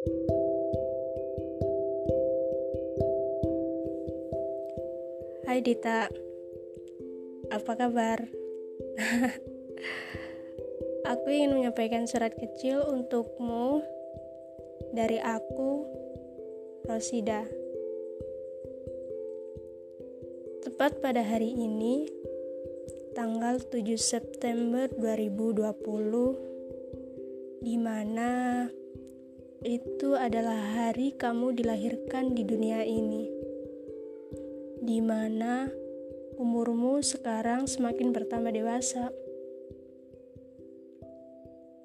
Hai Dita, apa kabar? aku ingin menyampaikan surat kecil untukmu dari aku, Rosida. Tepat pada hari ini, tanggal 7 September 2020, di mana itu adalah hari kamu dilahirkan di dunia ini di mana umurmu sekarang semakin bertambah dewasa.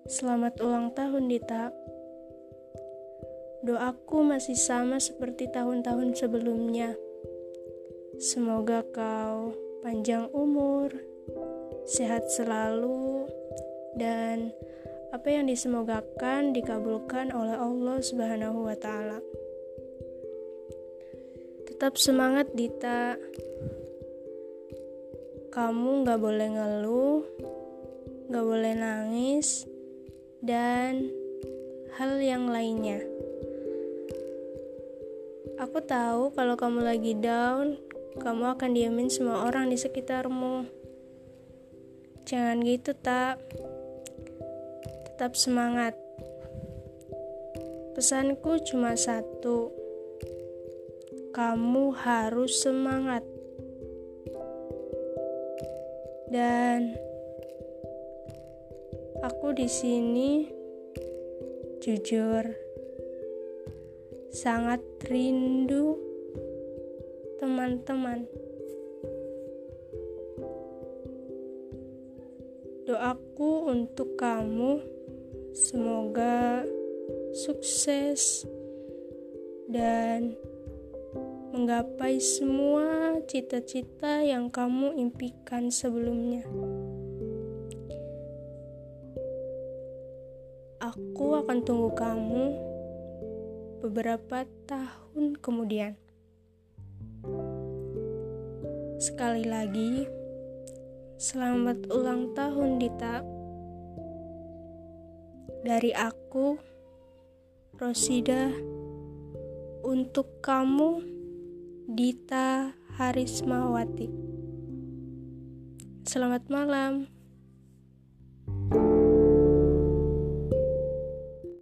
Selamat ulang tahun, Dita. Doaku masih sama seperti tahun-tahun sebelumnya. Semoga kau panjang umur, sehat selalu, dan apa yang disemogakan dikabulkan oleh Allah Subhanahu wa Ta'ala. Tetap semangat Dita. Kamu gak boleh ngeluh, gak boleh nangis, dan hal yang lainnya. Aku tahu kalau kamu lagi down, kamu akan diamin semua orang di sekitarmu. Jangan gitu, tak. Tetap semangat. Pesanku cuma satu kamu harus semangat. Dan aku di sini jujur sangat rindu teman-teman. Doaku untuk kamu semoga sukses dan menggapai semua cita-cita yang kamu impikan sebelumnya. Aku akan tunggu kamu beberapa tahun kemudian. Sekali lagi, selamat ulang tahun Dita. Dari aku, Rosida, untuk kamu Dita Harismawati. Selamat malam.